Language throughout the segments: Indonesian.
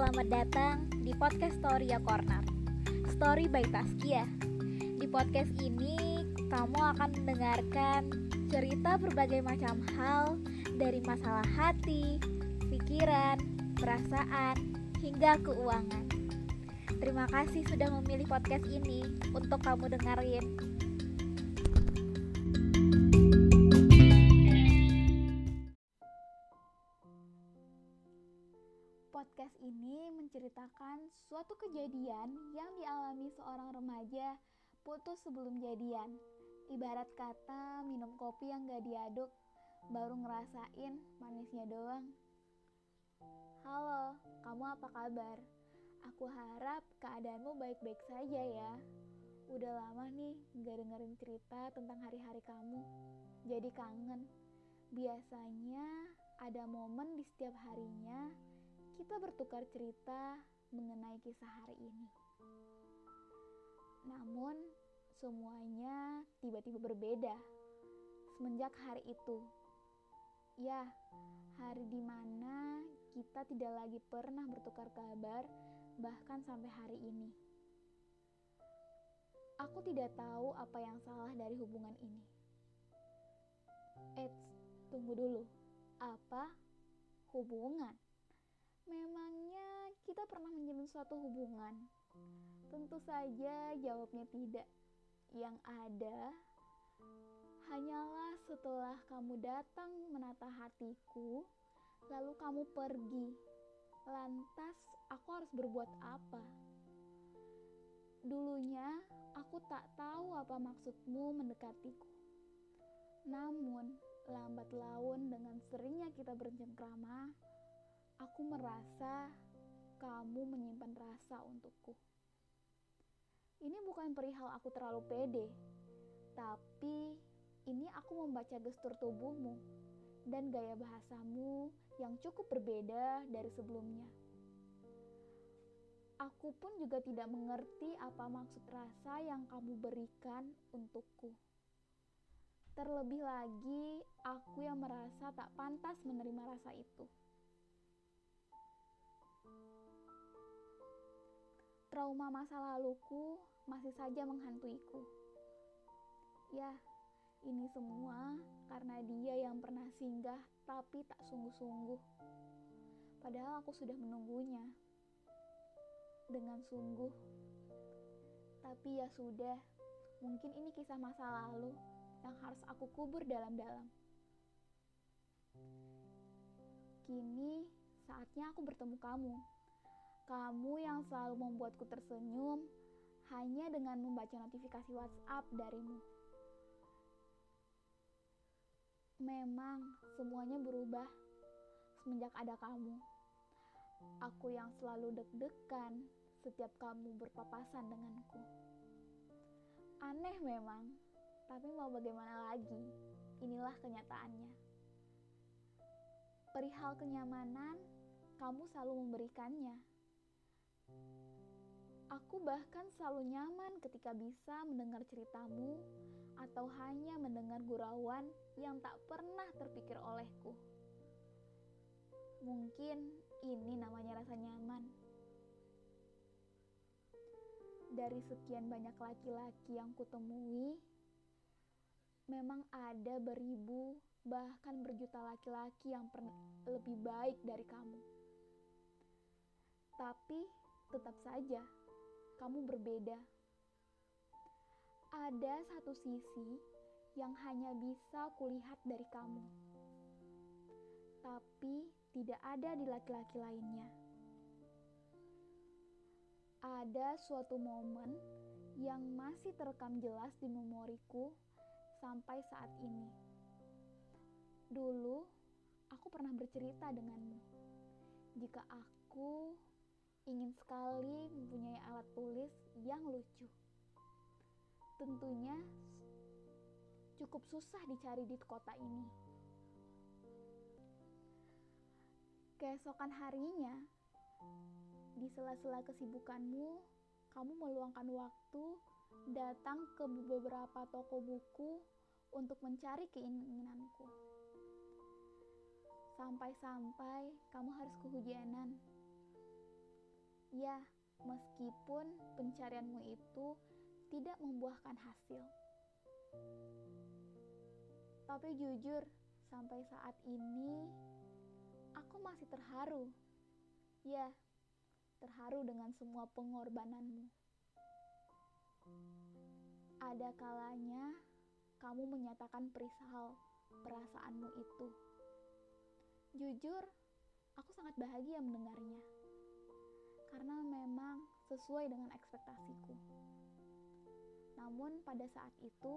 selamat datang di podcast Storia Corner. Story by Taskia Di podcast ini, kamu akan mendengarkan cerita berbagai macam hal Dari masalah hati, pikiran, perasaan, hingga keuangan. Terima kasih sudah memilih podcast ini untuk kamu dengerin Podcast ini menceritakan suatu kejadian yang dialami seorang remaja putus sebelum jadian. Ibarat kata minum kopi yang gak diaduk, baru ngerasain manisnya doang. Halo, kamu apa kabar? Aku harap keadaanmu baik-baik saja ya. Udah lama nih gak dengerin cerita tentang hari-hari kamu. Jadi kangen. Biasanya ada momen di setiap harinya kita bertukar cerita mengenai kisah hari ini. Namun, semuanya tiba-tiba berbeda semenjak hari itu. Ya, hari di mana kita tidak lagi pernah bertukar kabar, bahkan sampai hari ini. Aku tidak tahu apa yang salah dari hubungan ini. Eits, tunggu dulu. Apa hubungan? Memangnya kita pernah menjalin suatu hubungan? Tentu saja jawabnya tidak. Yang ada hanyalah setelah kamu datang menata hatiku, lalu kamu pergi. Lantas aku harus berbuat apa? Dulunya aku tak tahu apa maksudmu mendekatiku. Namun, lambat laun dengan seringnya kita bercengkrama, Aku merasa kamu menyimpan rasa untukku. Ini bukan perihal aku terlalu pede, tapi ini aku membaca gestur tubuhmu dan gaya bahasamu yang cukup berbeda dari sebelumnya. Aku pun juga tidak mengerti apa maksud rasa yang kamu berikan untukku. Terlebih lagi, aku yang merasa tak pantas menerima rasa itu. Trauma masa laluku masih saja menghantuiku. Ya, ini semua karena dia yang pernah singgah tapi tak sungguh-sungguh. Padahal aku sudah menunggunya dengan sungguh. Tapi ya sudah, mungkin ini kisah masa lalu yang harus aku kubur dalam-dalam. Kini saatnya aku bertemu kamu kamu yang selalu membuatku tersenyum hanya dengan membaca notifikasi WhatsApp darimu. Memang semuanya berubah semenjak ada kamu. Aku yang selalu deg-degan setiap kamu berpapasan denganku. Aneh memang, tapi mau bagaimana lagi? Inilah kenyataannya. Perihal kenyamanan, kamu selalu memberikannya Aku bahkan selalu nyaman ketika bisa mendengar ceritamu atau hanya mendengar gurauan yang tak pernah terpikir olehku. Mungkin ini namanya rasa nyaman. Dari sekian banyak laki-laki yang kutemui, memang ada beribu bahkan berjuta laki-laki yang lebih baik dari kamu. Tapi tetap saja kamu berbeda. Ada satu sisi yang hanya bisa kulihat dari kamu, tapi tidak ada di laki-laki lainnya. Ada suatu momen yang masih terekam jelas di memoriku sampai saat ini. Dulu, aku pernah bercerita denganmu. Jika aku ingin sekali tulis yang lucu. Tentunya cukup susah dicari di kota ini. Keesokan harinya, di sela-sela kesibukanmu, kamu meluangkan waktu datang ke beberapa toko buku untuk mencari keinginanku. Sampai-sampai kamu harus kehujanan Ya, meskipun pencarianmu itu tidak membuahkan hasil. Tapi jujur, sampai saat ini aku masih terharu. Ya, terharu dengan semua pengorbananmu. Ada kalanya kamu menyatakan perihal perasaanmu itu. Jujur, aku sangat bahagia mendengarnya. Karena memang sesuai dengan ekspektasiku. Namun pada saat itu,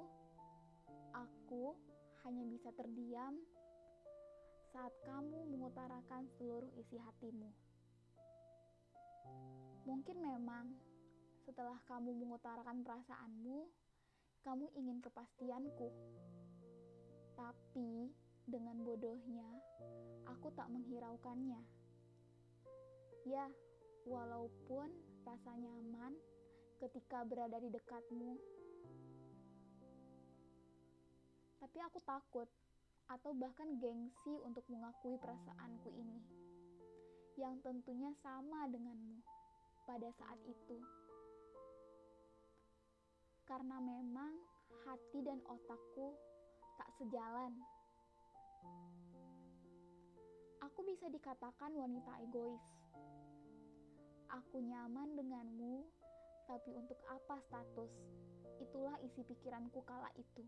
aku hanya bisa terdiam saat kamu mengutarakan seluruh isi hatimu. Mungkin memang setelah kamu mengutarakan perasaanmu, kamu ingin kepastianku. Tapi dengan bodohnya, aku tak menghiraukannya. Ya, walaupun rasa nyaman ketika berada di dekatmu, tapi aku takut atau bahkan gengsi untuk mengakui perasaanku ini, yang tentunya sama denganmu pada saat itu. Karena memang hati dan otakku tak sejalan. Aku bisa dikatakan wanita egois. Aku nyaman denganmu, tapi untuk apa status? Itulah isi pikiranku kala itu.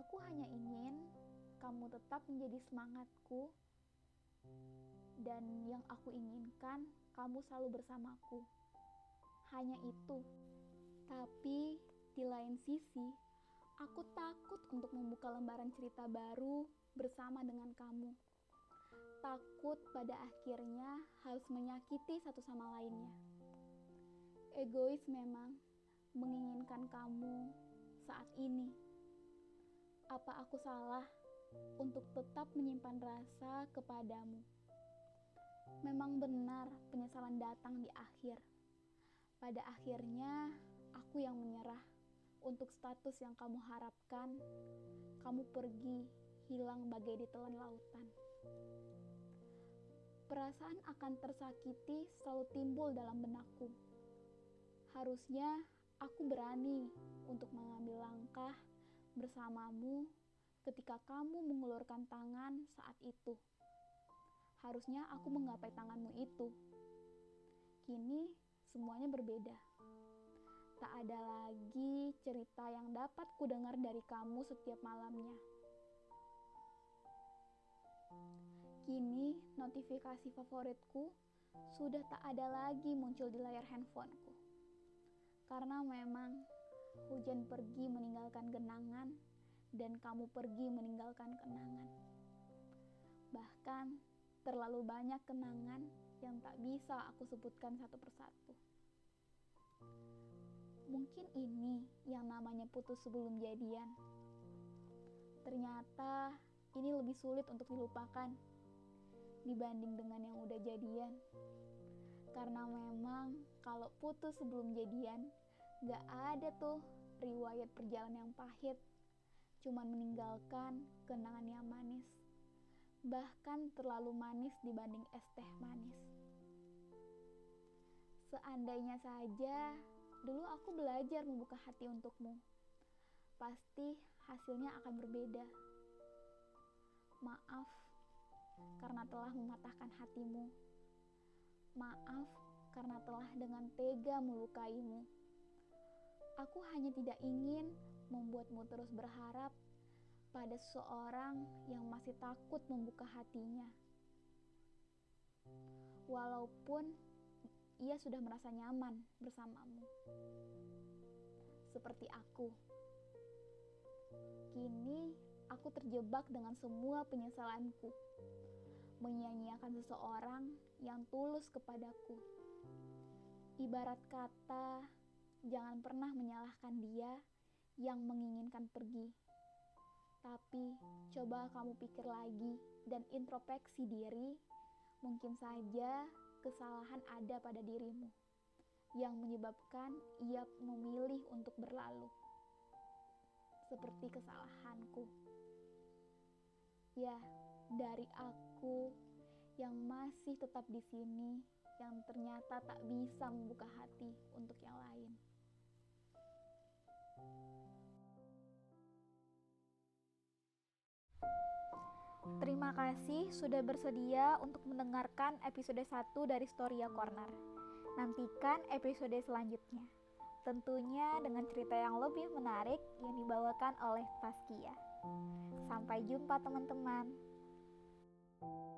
Aku hanya ingin kamu tetap menjadi semangatku, dan yang aku inginkan kamu selalu bersamaku. Hanya itu. Tapi di lain sisi, aku takut untuk membuka lembaran cerita baru bersama dengan kamu. Takut pada akhirnya harus menyakiti satu sama lainnya. Egois memang menginginkan kamu saat ini. Apa aku salah untuk tetap menyimpan rasa kepadamu? Memang benar penyesalan datang di akhir. Pada akhirnya, aku yang menyerah untuk status yang kamu harapkan. Kamu pergi, hilang bagai ditelan lautan. Perasaan akan tersakiti selalu timbul dalam benakku. Harusnya aku berani untuk mengambil langkah bersamamu ketika kamu mengulurkan tangan saat itu. Harusnya aku menggapai tanganmu itu. Kini semuanya berbeda. Tak ada lagi cerita yang dapat kudengar dari kamu setiap malamnya. Kini notifikasi favoritku sudah tak ada lagi muncul di layar handphoneku. Karena memang hujan pergi meninggalkan genangan dan kamu pergi meninggalkan kenangan. Bahkan terlalu banyak kenangan yang tak bisa aku sebutkan satu persatu. Mungkin ini yang namanya putus sebelum jadian. Ternyata ini lebih sulit untuk dilupakan dibanding dengan yang udah jadian. Karena memang kalau putus sebelum jadian, gak ada tuh riwayat perjalanan yang pahit. Cuman meninggalkan kenangan yang manis. Bahkan terlalu manis dibanding es teh manis. Seandainya saja Dulu aku belajar membuka hati untukmu. Pasti hasilnya akan berbeda. Maaf karena telah mematahkan hatimu. Maaf karena telah dengan tega melukaimu. Aku hanya tidak ingin membuatmu terus berharap pada seseorang yang masih takut membuka hatinya. Walaupun ia sudah merasa nyaman bersamamu. Seperti aku. Kini aku terjebak dengan semua penyesalanku. Menyanyiakan seseorang yang tulus kepadaku. Ibarat kata, jangan pernah menyalahkan dia yang menginginkan pergi. Tapi coba kamu pikir lagi dan introspeksi diri, mungkin saja kesalahan ada pada dirimu yang menyebabkan ia memilih untuk berlalu. Seperti kesalahanku. Ya, dari aku yang masih tetap di sini yang ternyata tak bisa membuka hati untuk yang lain. Terima kasih sudah bersedia untuk mendengarkan episode 1 dari Storia Corner. Nantikan episode selanjutnya. Tentunya dengan cerita yang lebih menarik yang dibawakan oleh Taskia. Sampai jumpa teman-teman. Thank you.